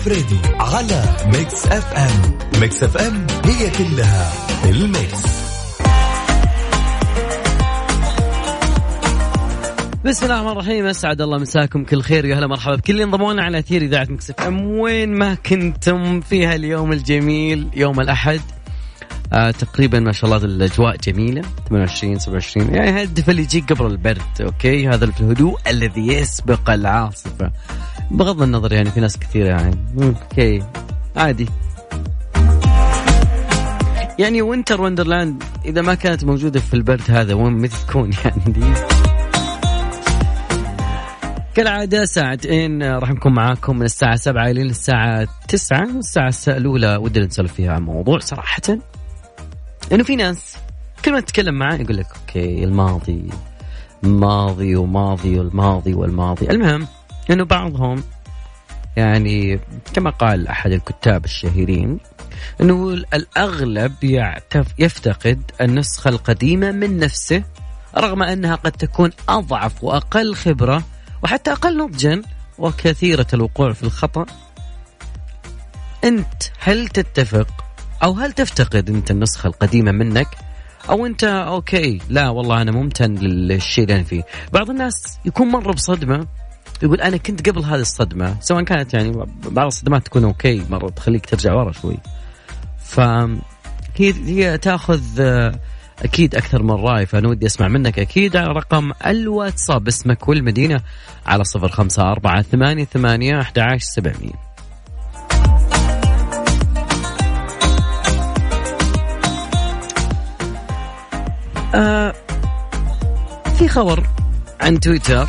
الفريدي على Mix FM. Mix FM هي كلها ال Mix. بسم الله الرحمن الرحيم أسعد الله مساكم كل خير. يا هلا مرحبا بكل اللي انضموا لنا على أثير إذاعة Mix FM. وين ما كنتم في هاليوم الجميل يوم الأحد. آه تقريبا ما شاء الله الأجواء جميلة. 28 27 يعني هذا اللي يجيك قبل البرد okay؟ هذا الهدوء الذي يسبق العاصفة. بغض النظر يعني في ناس كثيرة يعني. okay. عادي. يعني Winter Wonderland إذا ما كانت موجودة في البرد هذا وين متى تكون يعني دي. كالعادة ساعتين راح نكون معاكم من الساعة سبعة إلى الساعة تسعة. الساعة الأولى ودنا نسولف فيها عن موضوع صراحة إنه في ناس كل ما تتكلم معاه يقول لك okay الماضي ماضي وماضي والماضي والماضي. المهم إنه بعضهم يعني كما قال أحد الكتاب الشهيرين أنه الأغلب يفتقد النسخة القديمة من نفسه رغم أنها قد تكون أضعف وأقل خبرة وحتى أقل نضجا وكثيرة الوقوع في الخطأ. أنت هل تتفق أو هل تفتقد أنت النسخة القديمة منك؟ أو أنت okay لا والله أنا ممتن للشيء اللي أنا فيه. بعض الناس يكون مر بصدمة يقول أنا كنت قبل هذه الصدمة سواء كانت يعني بعض الصدمات تكون okay مرة تخليك ترجع ورا شوي. فهي هي تأخذ أكيد أكثر من رأي فأنا ودي أسمع منك أكيد على رقم الواتساب اسمك والمدينة على صفر خمسة أربعة ثمانية ثمانية احدى عشر سبعمئه آه في خبر عن تويتر.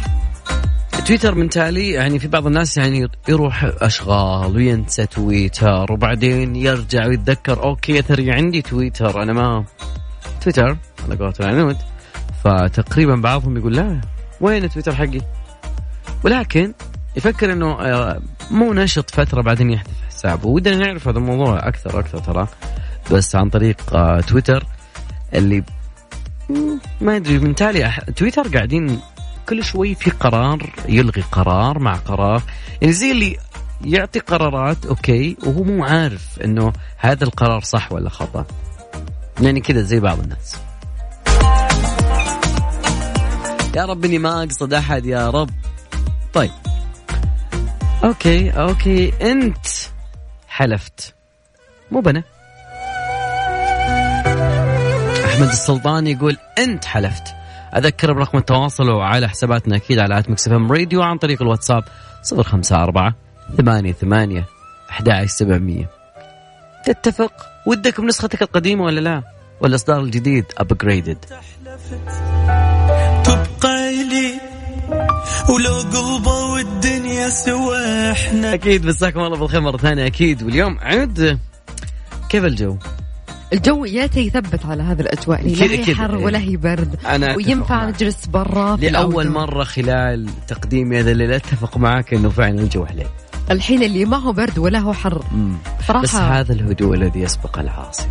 تويتر من تالي يعني في بعض الناس يعني يروح أشغال وينسى تويتر وبعدين يرجع ويتذكر okay ترى عندي تويتر؟ أنا ما تويتر على قولة العنود فتقريبا بعضهم يقول لا وين تويتر حقي؟ ولكن يفكر إنه آه، مو نشط فترة بعدين يحذف حسابه ودنا نعرف هذا الموضوع أكثر أكثر ترى بس عن طريق آه، تويتر اللي ما أدري من تالي تويتر قاعدين كل شوي في قرار يلغي قرار مع قرار. يعني زي اللي يعطي قرارات okay وهو مو عارف إنه هذا القرار صح ولا خطأ. يعني كذا زي بعض الناس. يا رب إني ما أقصد أحد يا رب. طيب. okay okay أنت حلفت. مو بنا. أحمد السلطان يقول أنت حلفت. أذكر برقم التواصل وعلى حساباتنا أكيد على آت مكس إم راديو عن طريق الواتساب 054 ثمانية ثمانية 11700 تتفق؟ ودك بنسختك القديمة ولا لا؟ والإصدار الجديد أبجريدد تبقى لي ولو قلبة والدنيا سوا إحنا. أكيد مساكم الله بالخير مرة ثانية أكيد. واليوم عد كيف الجو؟ الجو ياتي يثبت على هذه الأجواء لا هي حر ولا هي برد أنا وينفع نجلس برا لأول مرة خلال تقديمي هذا الليل أتفق معك إنه فعلا الجو حليل الحين اللي ما هو برد ولا هو حر. صراحة بس هذا الهدوء الذي يسبق العاصفة.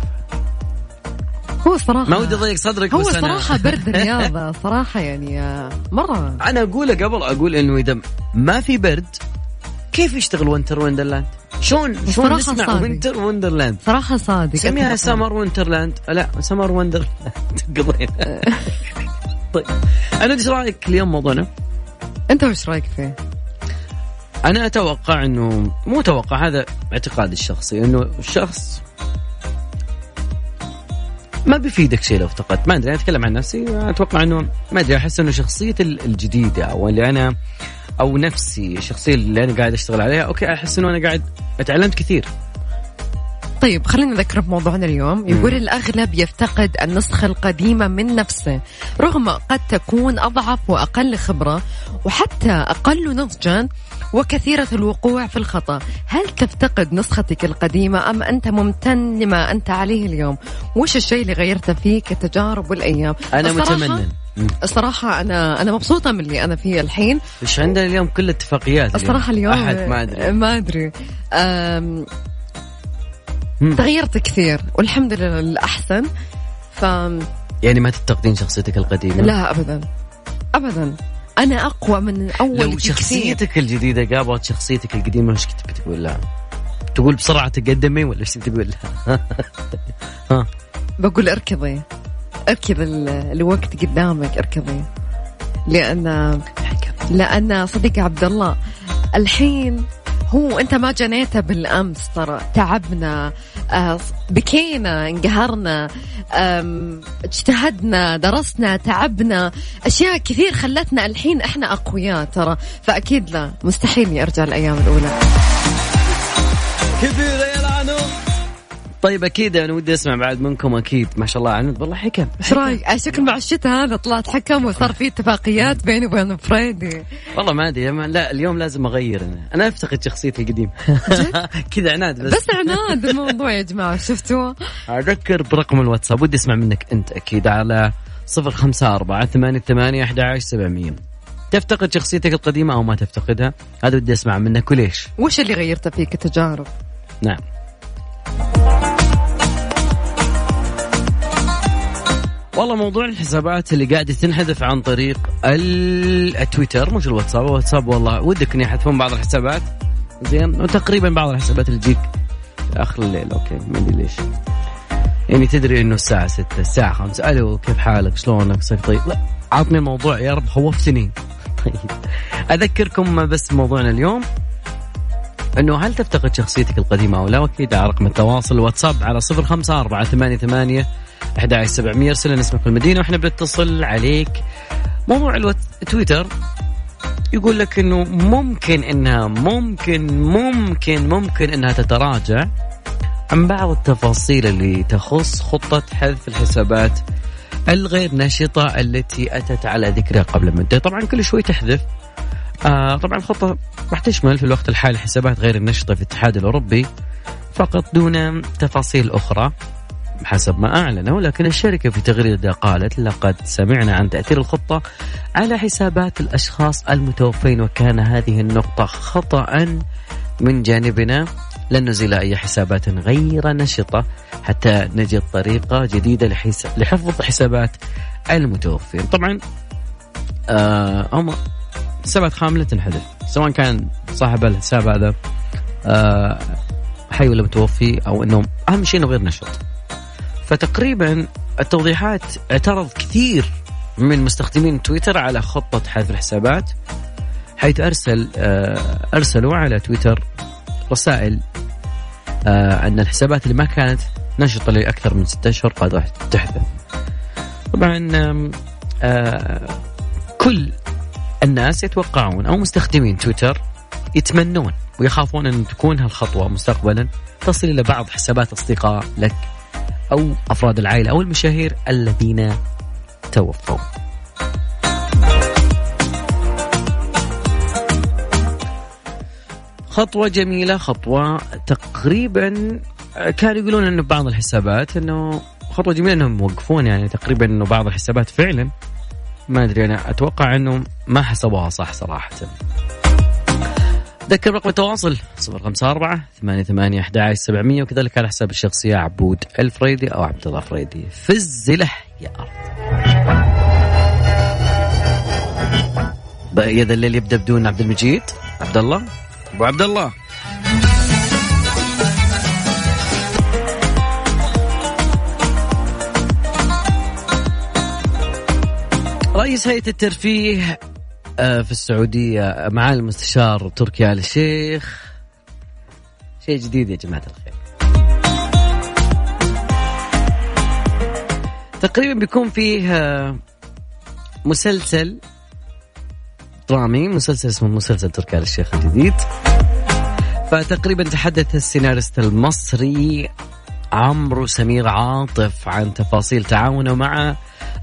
هو صراحة ما ودي أضيق صدرك هو بس صراحة أنا... برد الرياض صراحة يعني آه، مرة. أنا أقوله قبل أقول إنه إذا ما في برد كيف يشتغل Winter Wonderland؟ شلون شلون نسمع صادق. Winter Wonderland؟ صراحة صادق سميها Summer Wonderland لا Summer Wonderland قضينا طيب أنا إيش رأيك اليوم موضوعنا؟ أنت وش رأيك فيه؟ أنا أتوقع إنه مو أتوقع هذا اعتقادي الشخصي إنه الشخص ما بيفيدك شيء لو افتقدت ما أدري أنا أتكلم عن نفسي أتوقع إنه ما أدري أحس إنه شخصيتي الجديدة أو اللي أنا أو نفسي الشخصيه اللي أنا قاعد أشتغل عليها. أوكي أحس إنه أنا قاعد أتعلمت كثير. طيب خلينا نذكر بموضوعنا اليوم. يقول الأغلب يفتقد النسخة القديمة من نفسه رغم قد تكون أضعف وأقل خبرة وحتى أقل نضجا وكثيرة الوقوع في الخطأ. هل تفتقد نسختك القديمة أم أنت ممتن لما أنت عليه اليوم؟ وش الشيء اللي غيرته فيك التجارب والأيام أنا متمنن. الصراحة أنا أنا مبسوطة من اللي أنا فيه الحين. إيش عندنا اليوم؟ كل اتفاقيات الصراحة اليوم أحد ما أدري. ما أدري. تغيرت كثير والحمد لله للأحسن ف يعني ما تفتقدين شخصيتك القديمة؟ لا أبدا. أبدا. أنا أقوى من أول لو بكثير. شخصيتك الجديدة قابلت شخصيتك القديمة وش كنت بتقول لها؟ تقول بسرعة تقدمي ولا إيش تقول لها؟ ها. بقول اركضي. اركض ال- الوقت قدامك اركضي لأن لأن صديقي عبد الله الحين هو أنت ما جنيته بالأمس ترى تعبنا آه، بكينا انقهرنا اجتهدنا درسنا تعبنا أشياء كثير خلتنا الحين إحنا أقوياء ترى. فأكيد لا مستحيل اني ارجع الأيام الأولى. العنو طيب أكيد أنا ودي أسمع بعد منكم أكيد. ما شاء الله عنود والله حكم. إيش رأيك؟ شكل مع الشتاء هذا طلعت حكم وصار في اتفاقيات بيني وبين فريدي. والله ما أدري لا اليوم لازم أغير أنا. أنا أفتقد شخصيتي القديمه كذا عناد بس. بس عناد الموضوع يا جماعة شفتوا؟ أذكر برقم الواتساب ودي أسمع منك أنت أكيد على صفر خمسة أربعة ثمانية ثمانية أحد عشر سبعمية. تفتقد شخصيتك القديمة أو ما تفتقدها؟ هذا ودي أسمع منك وليش؟ وش اللي غيرته فيك تجارب؟ نعم. والله موضوع الحسابات اللي قاعدة تنحذف عن طريق ال- التويتر مش الواتساب. الواتساب والله ودك ان يحذفون بعض الحسابات. زين وتقريبا بعض الحسابات اللي تجيك آخر الليل. أوكي ما أدري ليش. يعني تدري إنه الساعة 6 الساعة 5 ألو كيف حالك؟ شلونك؟ صيف طيب؟ لا عطني الموضوع يا رب خوفتني طيب. أذكركم بس موضوعنا اليوم. إنه هل تفتقد شخصيتك القديمة أو لا؟ وأكيد على رقم التواصل الواتساب على صفر خمسة أربعة ثمانية ثمانية أحد عشر سبعمية ارسل لنا اسمك والمدينة وإحنا بنتصل عليك. موضوع الوت... تويتر يقول لك إنه ممكن انها ممكن ممكن ممكن إنها تتراجع عن بعض التفاصيل اللي تخص خطة حذف الحسابات الغير نشطة التي أتت على ذكرها قبل مدة. طبعا كل شوي تحذف. آه طبعا الخطة راح تشمل في الوقت الحالي حسابات غير النشطة في الاتحاد الأوروبي فقط دون تفاصيل أخرى. حسب ما أعلنوا لكن الشركة في تغريدة قالت لقد سمعنا عن تأثير الخطة على حسابات الأشخاص المتوفين وكان هذه النقطة خطأ من جانبنا لن نزيل أي حسابات غير نشطة حتى نجد طريقة جديدة. لحفظ حسابات المتوفين طبعا آه هم حسابات خاملة تنحذف سواء كان صاحب الحساب هذا آه حي ولا متوفي أو أنه أهم شيء أنه غير نشط فتقريبا التوضيحات اعترض كثير من مستخدمين تويتر على خطة حذف الحسابات حيث أرسل آه أرسلوا على تويتر رسائل آه أن الحسابات اللي ما كانت نشطة لأكثر من ستة أشهر راح تحذف. طبعا آه كل الناس يتوقعون أو مستخدمين تويتر يتمنون ويخافون أن تكون هالخطوة مستقبلا تصل إلى بعض حسابات أصدقاء لك. أو أفراد العائلة أو المشاهير الذين توفوا. خطوة جميلة خطوة تقريبا كانوا يقولون إنه بعض الحسابات إنه خطوة جميلة إنهم يوقفون يعني تقريبا إنه بعض الحسابات فعلا ما أدري أنا أتوقع إنه ما حسبوها صح صراحة ذكر رقم التواصل؟ 054 88 11 700 وكذلك على حساب الشخصية عبود الفريدي أو عبد الله فريدي. فز له يا أرض بقى ذا الليل يبدأ بدون عبد المجيد. عبد الله؟ أبو عبد الله. رئيس هيئة الترفيه في السعودية معالي المستشار تركي آل الشيخ. شيء جديد يا جماعة الخير. تقريبا بيكون فيه آه، مسلسل درامي مسلسل اسمه مسلسل تركي آل الشيخ الجديد. فتقريبا تحدث السيناريست المصري عمرو سمير عاطف عن تفاصيل تعاونه مع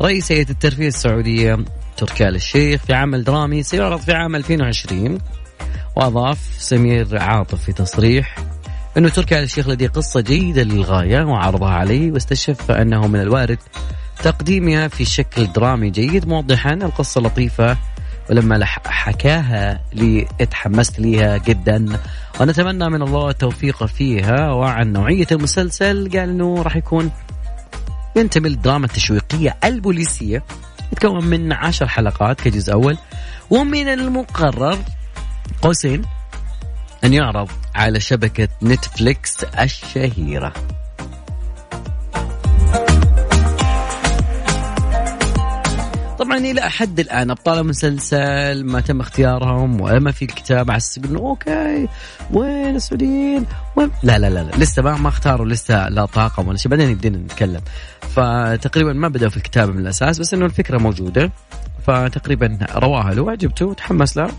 رئيس هيئة الترفيه السعودية تركي آل الشيخ في عمل درامي سيعرض في عام 2020 وأضاف سمير عاطف في تصريح أنه تركي آل الشيخ لديه قصة جيدة للغاية وعرضها عليه واستشف أنه من الوارد تقديمها في شكل درامي جيد موضحا القصة لطيفة ولما حكاها لي اتحمست ليها جدا. ونتمنى من الله التوفيق فيها وعن نوعية المسلسل. قال إنه راح يكون ينتمي للدراما التشويقية البوليسية. يتكون من عشر حلقات كجزء أول. ومن المقرر قوسين أن يعرض على شبكة نتفليكس الشهيرة. طبعا إلى حد الآن أبطال المسلسل ما تم اختيارهم ولا ما في الكتاب على انه okay وين السعوديين؟ وين؟ لا لا لا, لا. لسه ما ما اختاروا لسه لا طاقم ولا شيء بعدين يبدينا نتكلم. فتقريبا ما بدأوا في الكتابه من الأساس بس إنه الفكرة موجودة. فتقريبا رواها له وعجبته وتحمس لها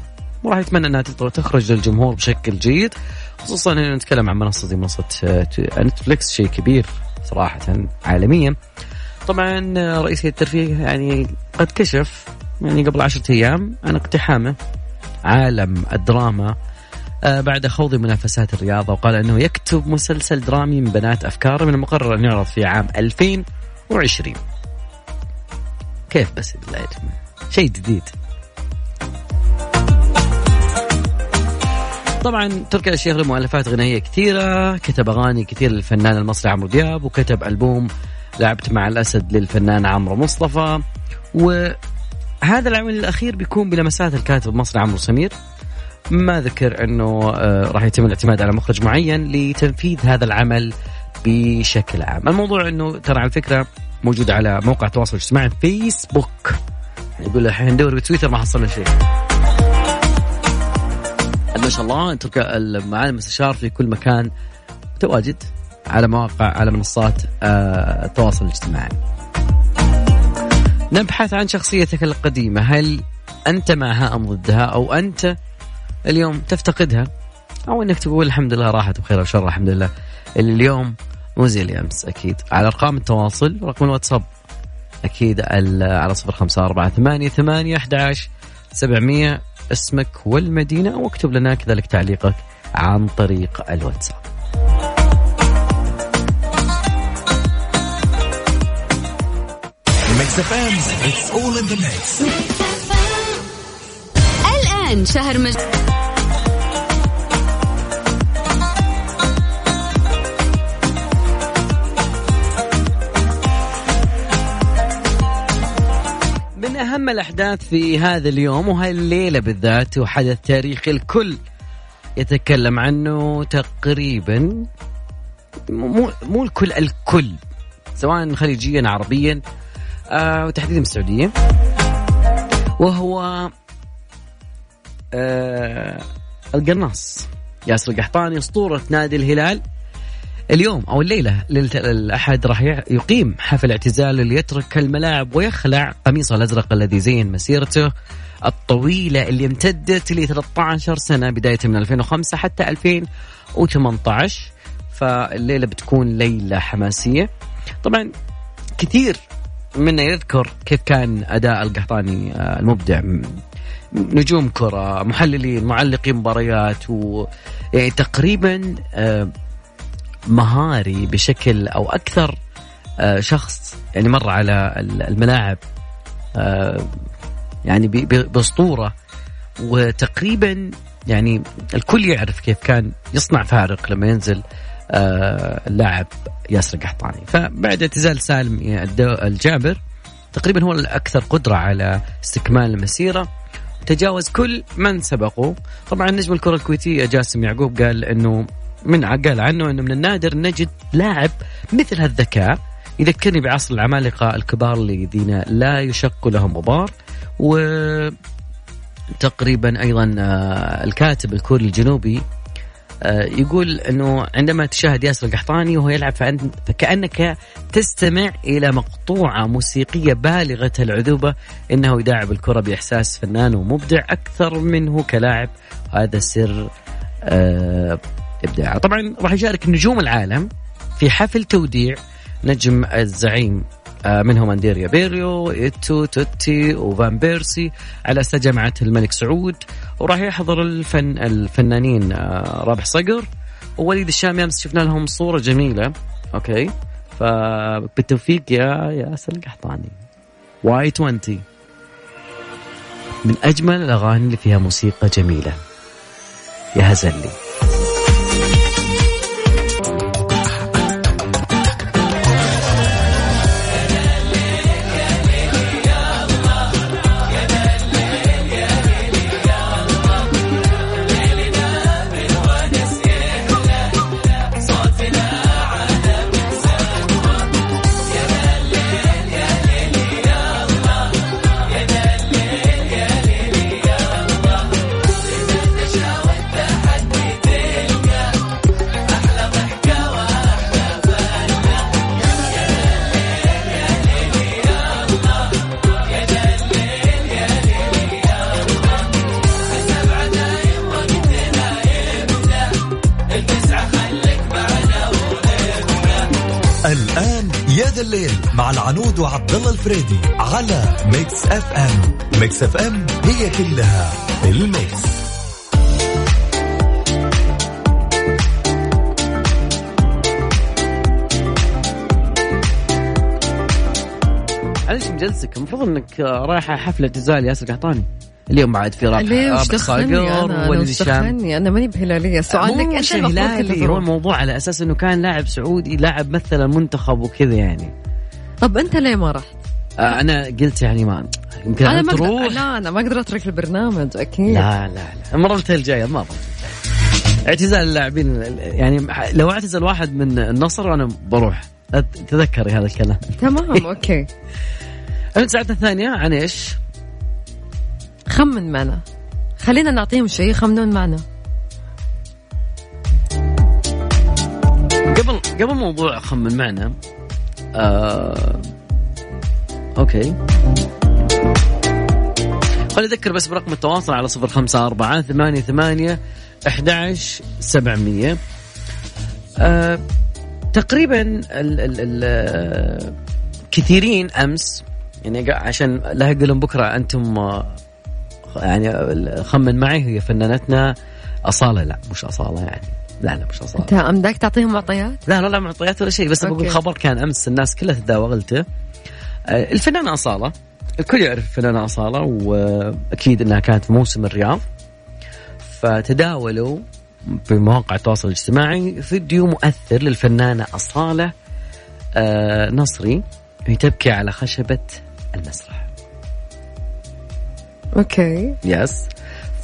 وراح يتمنى إنها تخرج للجمهور بشكل جيد خصوصا إنه نتكلم عن منصة زي منصة نتفلكس شيء كبير صراحة عالميا. طبعا رئيس الترفيه يعني قد كشف يعني قبل عشرة أيام عن اقتحامه عالم الدراما آه، بعد خوض منافسات الرياضة وقال أنه يكتب مسلسل درامي من بنات أفكاره من المقرر أن يعرض في عام 2020 كيف بس بالله شيء جديد. طبعا تركي الشيخ له مؤلفات غنائية كثيرة كتب أغاني كثير للفنان المصري عمرو دياب وكتب ألبوم لعبت مع الأسد للفنان عمرو مصطفى. وهذا العمل الأخير بيكون بلمسات الكاتب المصري عمرو سمير. ما ذكر إنه آه، راح يتم الاعتماد على مخرج معين لتنفيذ هذا العمل بشكل عام. الموضوع إنه ترى على فكرة موجود على موقع التواصل الاجتماعي فيسبوك. يقول الحين ندور بتويتر ما حصلنا شيء. ما شاء الله تلقى المعالم المستشار في كل مكان متواجد. على مواقع على منصات آه، التواصل الاجتماعي. نبحث عن شخصيتك القديمة. هل أنت معها أم ضدها؟ أو أنت اليوم تفتقدها؟ أو أنك تقول الحمد لله راحت بخير وشر الحمد لله. اليوم مو زي الأمس أكيد. على أرقام التواصل رقم الواتساب أكيد على صفر خمسة أربعة ثمانية ثمانية أحد سبعمية. اسمك والمدينة وأكتب لنا كذلك تعليقك عن طريق الواتساب. الآن شهر مج... من أهم الأحداث في هذا اليوم وهي الليلة بالذات وحدث تاريخي الكل يتكلم عنه تقريبا مو مو الكل الكل سواء خليجيا عربيا. آه وتحديدا السعوديه وهو آه القناص. ياسر القحطاني أسطورة نادي الهلال. اليوم أو الليلة ليله الاحد راح يقيم حفل اعتزال ليترك الملاعب ويخلع قميصه الأزرق الذي زين مسيرته الطويلة اللي امتدت ل 13 سنة بداية من 2005 حتى 2018 فالليلة بتكون ليلة حماسية. طبعا كثير منا يذكر كيف كان أداء القحطاني آه، المبدع. نجوم كرة محللين معلقين مباريات و يعني تقريبا آه، مهاري بشكل أو أكثر آه، شخص يعني مر على الملاعب يعني بأسطورة. وتقريبا يعني الكل يعرف كيف كان يصنع فارق لما ينزل اللاعب ياسر قحطاني. فبعد اعتزال سالم الجابر تقريبا هو الأكثر قدرة على استكمال المسيرة. تجاوز كل من سبقه. طبعا نجم الكرة الكويتية جاسم يعقوب قال أنه من قال عنه أنه من النادر نجد لاعب مثل هالذكاء. يذكرني بعصر العمالقة الكبار الذين لا يشق لهم غبار. و تقريبا أيضا آه، الكاتب الكوري الجنوبي آه، يقول إنه عندما تشاهد ياسر القحطاني وهو يلعب فكأنك تستمع إلى مقطوعة موسيقية بالغة العذوبة إنه يداعب الكرة بإحساس فنان ومبدع أكثر منه كلاعب. هذا سر آه، إبداعه. طبعا راح يشارك نجوم العالم في حفل توديع نجم الزعيم آه، منهم أنديريا بيريو إيتو توتي وفان بيرسي. على جامعة الملك سعود وراح يحضر الفن الفنانين آه، رابح صقر ووليد الشامي امس شفنا لهم صورة جميلة. أوكي. فبالتوفيق يا ياسر القحطاني. واي 20 من أجمل الأغاني اللي فيها موسيقى جميلة. يا هزلي. العنود وعبد الله الفريدي على Mix FM. Mix FM هي كلها ال mix. معلش مجلسك المفروض إنك رايحه حفلة اعتزال ياسر قحطاني. اليوم بعد في رابح. ليه وش دخلني صقر أنا وش دخلني أنا ماني بهلالية. سؤالك انت هلالي. هو. الموضوع على أساس إنه كان لاعب سعودي لاعب مثل المنتخب وكذا يعني. طب أنت ليه ما رحت؟ آه أنا قلت يعني ما يمكن أنا ما أقدر لا أنا ما أقدر أترك البرنامج أكيد. لا لا لا. المرة الجاية المرة الجاية اعتزال اللاعبين يعني لو اعتزل واحد من النصر أنا بروح. تذكري هذا الكلام. تمام أوكي. ساعتنا الثانية عن إيش؟ خمن معنا خلينا نعطيهم شيء يخمنون معنا قبل قبل موضوع خمن معنا آه أوكي. خليني أذكر بس برقم التواصل على صفر خمسة أربعة ثمانية ثمانية أحد سبعمية. آه تقريبا ال ال ال كثيرين أمس يعني عشان لا يقولون بكرة أنتم آه، يعني خمن معي هي فنانتنا. أصالة؟ لا مش أصالة يعني. لا لا مش أصالة. أنت أمداك تعطيهم معطيات؟ لا لا لا معطيات ولا شيء بس. بقول خبر كان أمس الناس كلها تداولته آه، الفنانه أصالة الكل يعرف الفنانه أصالة وأكيد إنها كانت في موسم الرياض. فتداولوا في مواقع التواصل الاجتماعي فيديو مؤثر للفنانة أصالة آه، نصري وهي تبكي على خشبة المسرح. okay. yes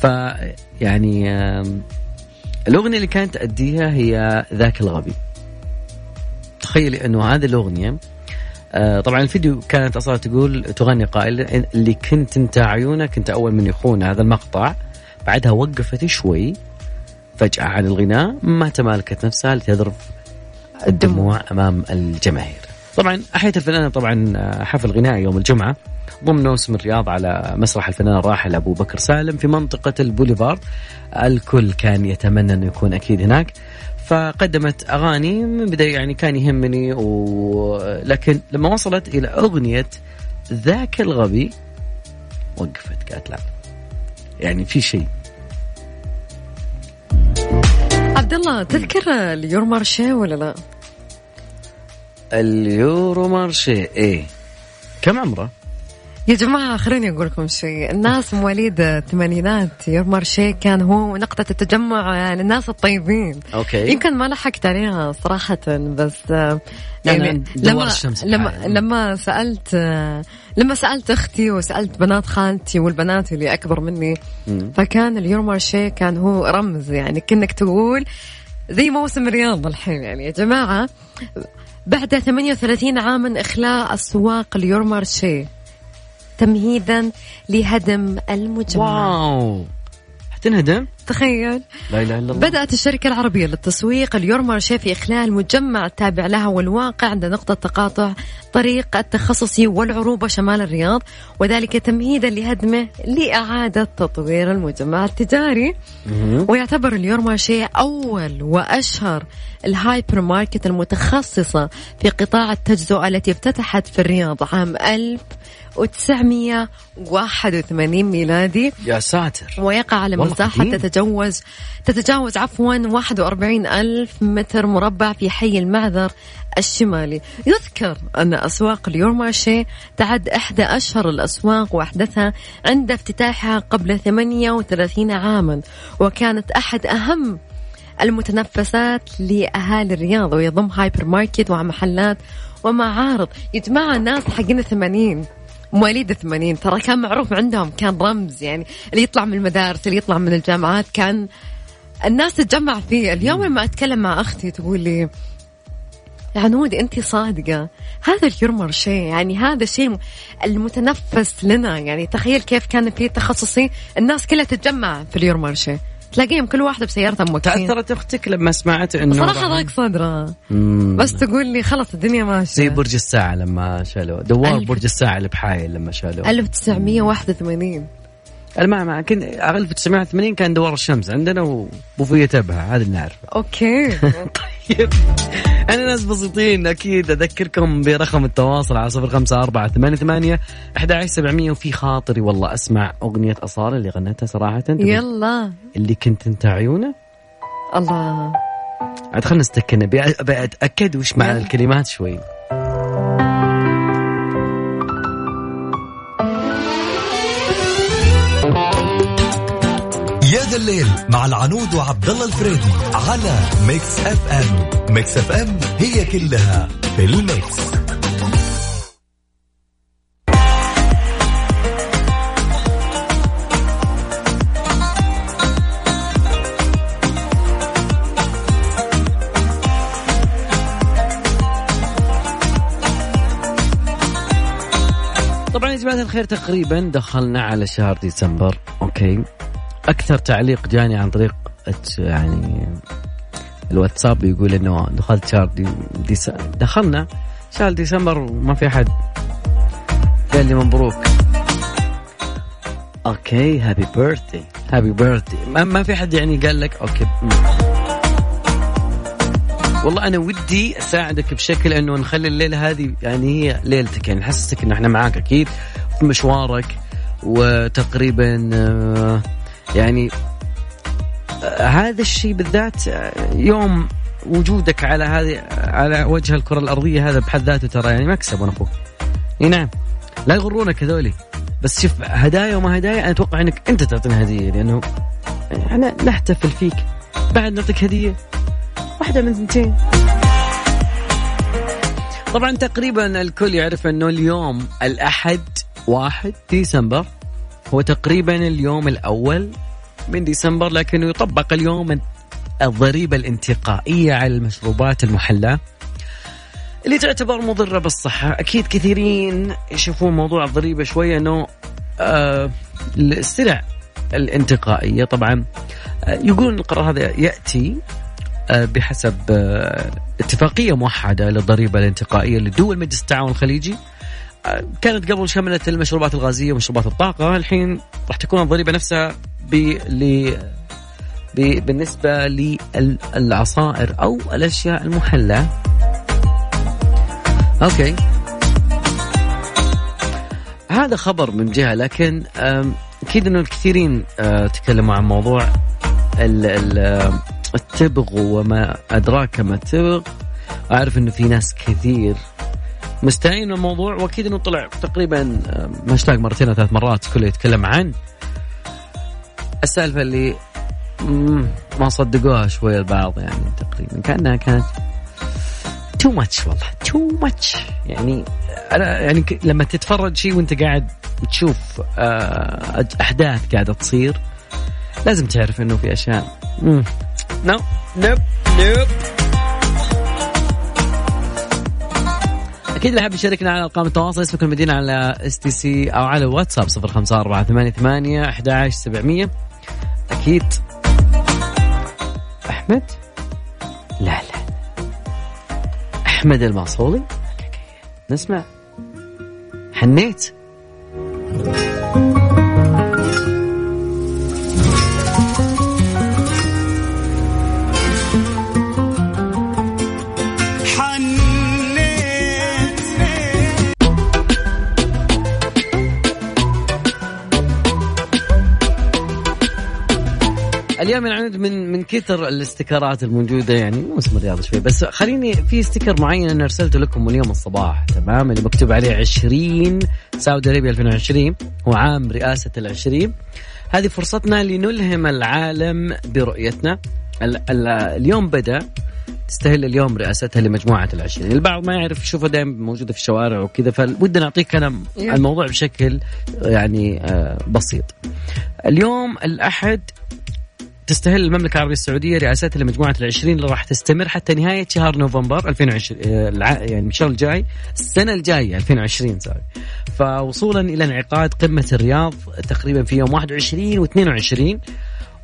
ف يعني آم، الأغنية اللي كانت تأديها هي ذاك الغبي تخيلي إنه هذه الأغنية آه، طبعا الفيديو كانت أصلا تقول تغني قائل اللي كنت أنت عيونك انت أول من يخون هذا المقطع بعدها وقفت شوي فجأة عن الغناء ما تمالكت نفسها لتذرف الدموع أمام الجماهير. طبعا أحيت الفنانة طبعا آه، حفل غنائي يوم الجمعة ضمن موسم الرياض على مسرح الفنان الراحل أبو بكر سالم في منطقة البوليفارد. الكل كان يتمنى انه يكون أكيد هناك. فقدمت أغاني من بداية يعني كان يهمني و... لكن لما وصلت إلى أغنية ذاك الغبي وقفت قالت لا يعني في شيء عبد الله تذكر اليور مارشي ولا لا؟ اليورومارشيه إيه كم عمره؟ يا جماعة خليني أقول لكم شيء الناس مواليد الثمانينات يورومارشيه كان هو نقطة التجمع للناس الطيبين okay يمكن ما لحقت عليها صراحة بس يعني لما لما بحالها. لما سألت لما سألت أختي وسألت بنات خالتي والبنات اللي أكبر مني. فكان اليورومارشيه كان هو رمز يعني كأنك تقول زي موسم الرياض الحين يعني يا جماعة. بعد 38 عام من إخلاء أسواق اليورومارشيه تمهيدا لهدم المجمع. wow! حتنهدم؟ تخيل. لا إله إلا الله. بدأت الشركة العربية للتسويق. اليورومارشيه في إخلاء المجمع التابع لها والواقع عند نقطة تقاطع طريق التخصصي والعروبة شمال الرياض وذلك تمهيدا لهدمه لإعادة تطوير المجمع التجاري. ويعتبر اليورومارشيه أول وأشهر الهايبر ماركت المتخصصة في قطاع التجزئة التي افتتحت في الرياض عام 1981 ميلادي. يا ساتر. ويقع على مساحة قديم. تتجاوز تتجاوز عفوا 41 ألف متر مربع في حي المعذر الشمالي. يذكر أن أسواق اليورومارشيه تعد إحدى أشهر الأسواق وأحدثها عند افتتاحها قبل 38 عاما وكانت أحد أهم المتنفسات لأهالي الرياض ويضم هايبر ماركت ومحلات ومعارض يا الناس حقين الثمانين. مواليد الثمانين. ترى كان معروف عندهم كان رمز يعني. اللي يطلع من المدارس اللي يطلع من الجامعات كان الناس تتجمع فيه. اليوم لما أتكلم مع أختي تقول لي عنود أنت صادقة؟ هذا ال Euromarché يعني هذا الشيء المتنفس لنا. يعني تخيل كيف كان في تخصصي. الناس كلها تتجمع في ال Euromarché تلاقيهم كل واحدة بسيارتها موقفين تأثرت أختك لما سمعت إنه صراحة ضاق صدرها. بس تقول لي خلاص الدنيا ماشية. زي برج الساعة لما شالوه. دوار. برج الساعة اللي بحايل لما شالوه. 1981 أنا ما ما كنت 1980 كان دوار الشمس عندنا وبوفية تبها هذا اللي نعرفه okay. طيب. أنا ناس بسيطين أكيد أذكركم برقم التواصل على صفر خمسة أربعة ثمانية ثمانية أحد عشر سبعمية وفي خاطري والله أسمع أغنية أصالة اللي غنتها صراحة. يلا. اللي كنت أنت عيونه؟ الله. عاد خلنا نستكن أبي أتأكد وش معنى الكلمات شوي. الليل مع العنود وعبد الله الفريدي على Mix FM. Mix FM هي كلها في ال mix. طبعا يا جماعة الخير تقريبا دخلنا على شهر ديسمبر okay؟ أكثر تعليق جاني عن طريق يعني الواتساب يقول إنه دخلت شهر دي دخلنا شهر ديسمبر وما في أحد. قال لي مبروك. okay happy birthday happy birthday ما, في حد يعني قال لك okay. والله أنا ودي أساعدك بشكل إنه نخلي الليلة هذه يعني هي ليلتك. يعني نحسسك إنه إحنا معاك أكيد. في مشوارك وتقريبا آه، يعني آه، هذا الشيء بالذات آه، يوم وجودك على هذه على وجه الكرة الأرضية هذا بحد ذاته ترى يعني مكسب وأنا أخوك إي نعم. لا يغرونك هذولي. بس شوف هدايا وما هدايا أنا أتوقع إنك أنت تعطينا هدية لأنه إحنا نحتفل فيك. بعد نعطيك هدية. واحدة من ثنتين. طبعا تقريبا الكل يعرف إنه اليوم الأحد واحد ديسمبر هو تقريبا اليوم الأول من ديسمبر لكنه يطبق اليوم الضريبة الانتقائية على المشروبات المحلاه اللي تعتبر مضرة بالصحة. أكيد كثيرين يشوفون موضوع الضريبة شوية إنه آه السلع الانتقائية. طبعا آه يقولون القرار هذا يأتي آه، بحسب آه، اتفاقية موحدة للضريبة الانتقائية لدول مجلس التعاون الخليجي. كانت قبل شملت المشروبات الغازية ومشروبات الطاقة الحين راح تكون الضريبة نفسها ب ب- بالنسبة للعصائر أو الأشياء المحلاه أوكي. هذا خبر من جهة لكن أكيد إنه الكثيرين تكلموا عن موضوع ال- ال- التبغ وما أدراك ما التبغ. أعرف إنه في ناس كثير مستائين من الموضوع واكيد انه طلع تقريبا آه، هاشتاج مرتين أو ثلاث مرات كله يتكلم عن السالفة اللي ما صدقوها شوية البعض يعني تقريبا كأنها كانت too much والله too much يعني أنا يعني لما تتفرج شيء وأنت قاعد تشوف آه، أحداث قاعدة تصير لازم تعرف إنه في أشياء. no nope nope أكيد اللي حاب يشاركنا على أرقام التواصل اسمك المدينة على STC أو على الواتساب 05488 11700 أكيد. أحمد؟ لا لا أحمد المعصولي نسمع. حنيت. اليوم العنود من من كثر الاستيكرات الموجودة يعني موسم الرياض شوي بس خليني في استيكر معين أنا أرسلته لكم اليوم الصباح تمام؟ اللي مكتوب عليه 20 سعودي أرابيا 2020 هو عام رئاسة العشرين. هذه فرصتنا لنلهم العالم برؤيتنا. ال ال اليوم بدأ تستهل اليوم رئاستها لمجموعة العشرين. البعض ما يعرف يشوفها دائما موجودة في الشوارع وكذا فودنا نعطيك أنا الموضوع بشكل يعني آه، بسيط. اليوم الأحد تستهل المملكة العربية السعودية رئاستها لمجموعة العشرين اللي راح تستمر حتى نهاية شهر نوفمبر 2020 آه، يعني الشهر الجاي السنة الجاية 2020 سوري فوصولا إلى انعقاد قمة الرياض تقريبا في يوم 21 و 22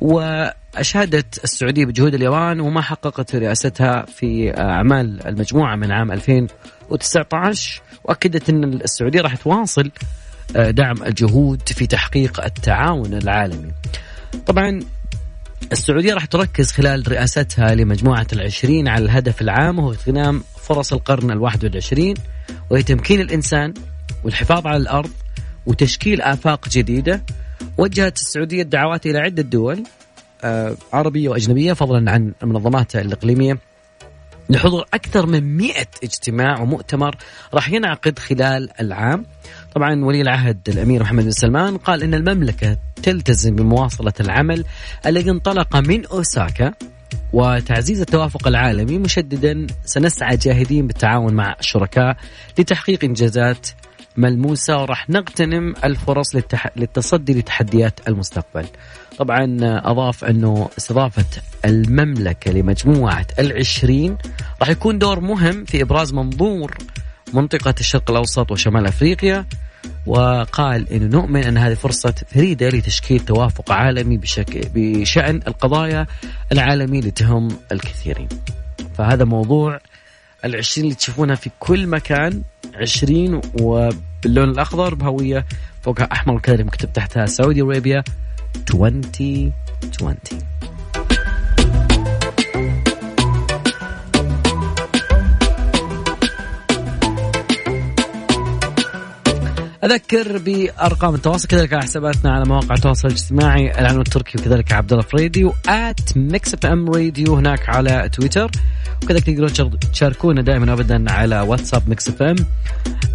وأشادت السعودية بجهود اليابان وما حققته رئاستها في أعمال المجموعة من عام 2019 وأكدت أن السعودية راح تواصل آه، دعم الجهود في تحقيق التعاون العالمي. طبعا السعودية راح تركز خلال رئاستها لمجموعة العشرين على الهدف العام وهو اغتنام فرص القرن الواحد والعشرين وهي تمكين الإنسان والحفاظ على الأرض وتشكيل آفاق جديدة. وجهت السعودية الدعوات إلى عدة دول آه، عربية وأجنبية فضلا عن المنظمات الإقليمية لحضور أكثر من 100 اجتماع ومؤتمر راح ينعقد خلال العام. طبعا ولي العهد الأمير محمد بن سلمان قال أن المملكة تلتزم بمواصلة العمل الذي انطلق من أوساكا وتعزيز التوافق العالمي مشددا سنسعى جاهدين بالتعاون مع الشركاء لتحقيق إنجازات ملموسة وراح نغتنم الفرص للتح... للتصدي لتحديات المستقبل. طبعا أضاف أنه استضافة المملكة لمجموعة العشرين راح يكون دور مهم في إبراز منظور منطقة الشرق الأوسط وشمال أفريقيا وقال انه نؤمن أن هذه فرصة فريدة لتشكيل توافق عالمي بشكل بشأن القضايا العالميه اللي تهم الكثيرين. فهذا موضوع العشرين اللي تشوفونها في كل مكان عشرين وباللون الأخضر بهوية فوقها أحمر وكذلك مكتوب تحتها Saudi Arabia 2020 أذكر بأرقام التواصل كذلك على حساباتنا على مواقع التواصل الاجتماعي العنود التركي وكذلك عبد الله فريدي و at Mix FM Radio هناك على تويتر. وكذلك تقدرون تشاركونا دائما ابدا على واتساب Mix FM.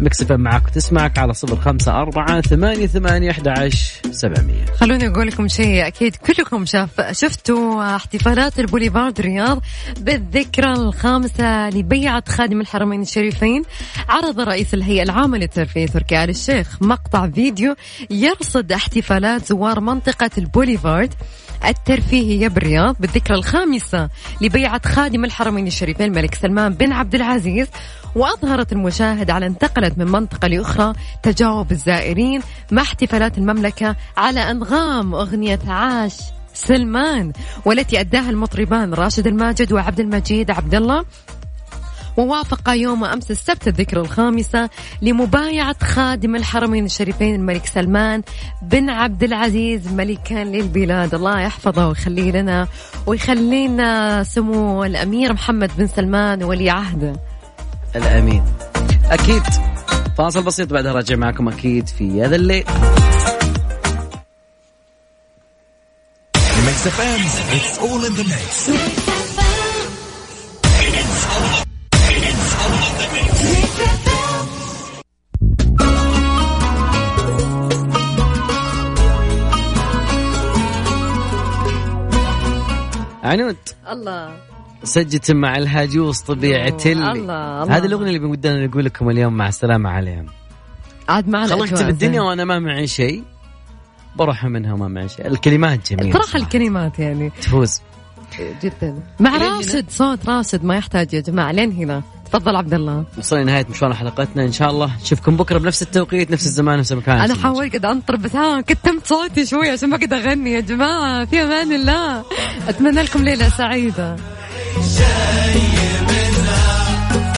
Mix FM معك وتسمعك على صفر خمسة أربعة ثمانية ثمانية أحد سبعمية. خلوني أقول لكم شيء أكيد كلكم شاف شفتوا احتفالات البوليفارد رياض بالذكرى الخامسة لبيعة خادم الحرمين الشريفين عرض رئيس الهيئة العامة للترفيه تركي آل الشيخ مقطع فيديو يرصد احتفالات زوار منطقة البوليفارد الترفيهية بالرياض بالذكرى الخامسة لبيعة خادم الحرمين الشريفين الملك سلمان بن عبد العزيز وأظهرت المشاهد على انتقلت من منطقة لأخرى تجاوب الزائرين مع احتفالات المملكة على أنغام أغنية عاش سلمان والتي أداها المطربان راشد الماجد وعبد المجيد عبد الله ووافق يوم أمس السبت الذكرى الخامسة لمبايعة خادم الحرمين الشريفين الملك سلمان بن عبد العزيز ملكا للبلاد. الله يحفظه ويخليه لنا ويخلينا سمو الأمير محمد بن سلمان ولي عهده الأمين. أكيد. فاصل بسيط بعدها راجع معكم أكيد في هذا الليل. Mix FM, it's all in the mix. عنود. الله. سجت مع الهاجوس طبيعة الله, الله. هذه الأغنية اللي بدنا نقول لكم اليوم مع السلامة عليهم. عاد معنا خلقت بالدنيا وأنا ما معي شيء. بروح منها وما معي شيء. الكلمات جميلة صراحة. الكلمات يعني. تفوز. جدا. مع راشد صوت راشد ما يحتاج يا جماعة. لين هنا. تفضل عبد الله. وصلنا نهاية مشوار حلقتنا. إن شاء الله نشوفكم بكرة بنفس التوقيت نفس الزمان نفس المكان. أنا حاولت قد أنطر بس ها كتمت صوتي شوي عشان ما قد أغني. يا جماعة في أمان الله. أتمنى لكم ليلة سعيدة.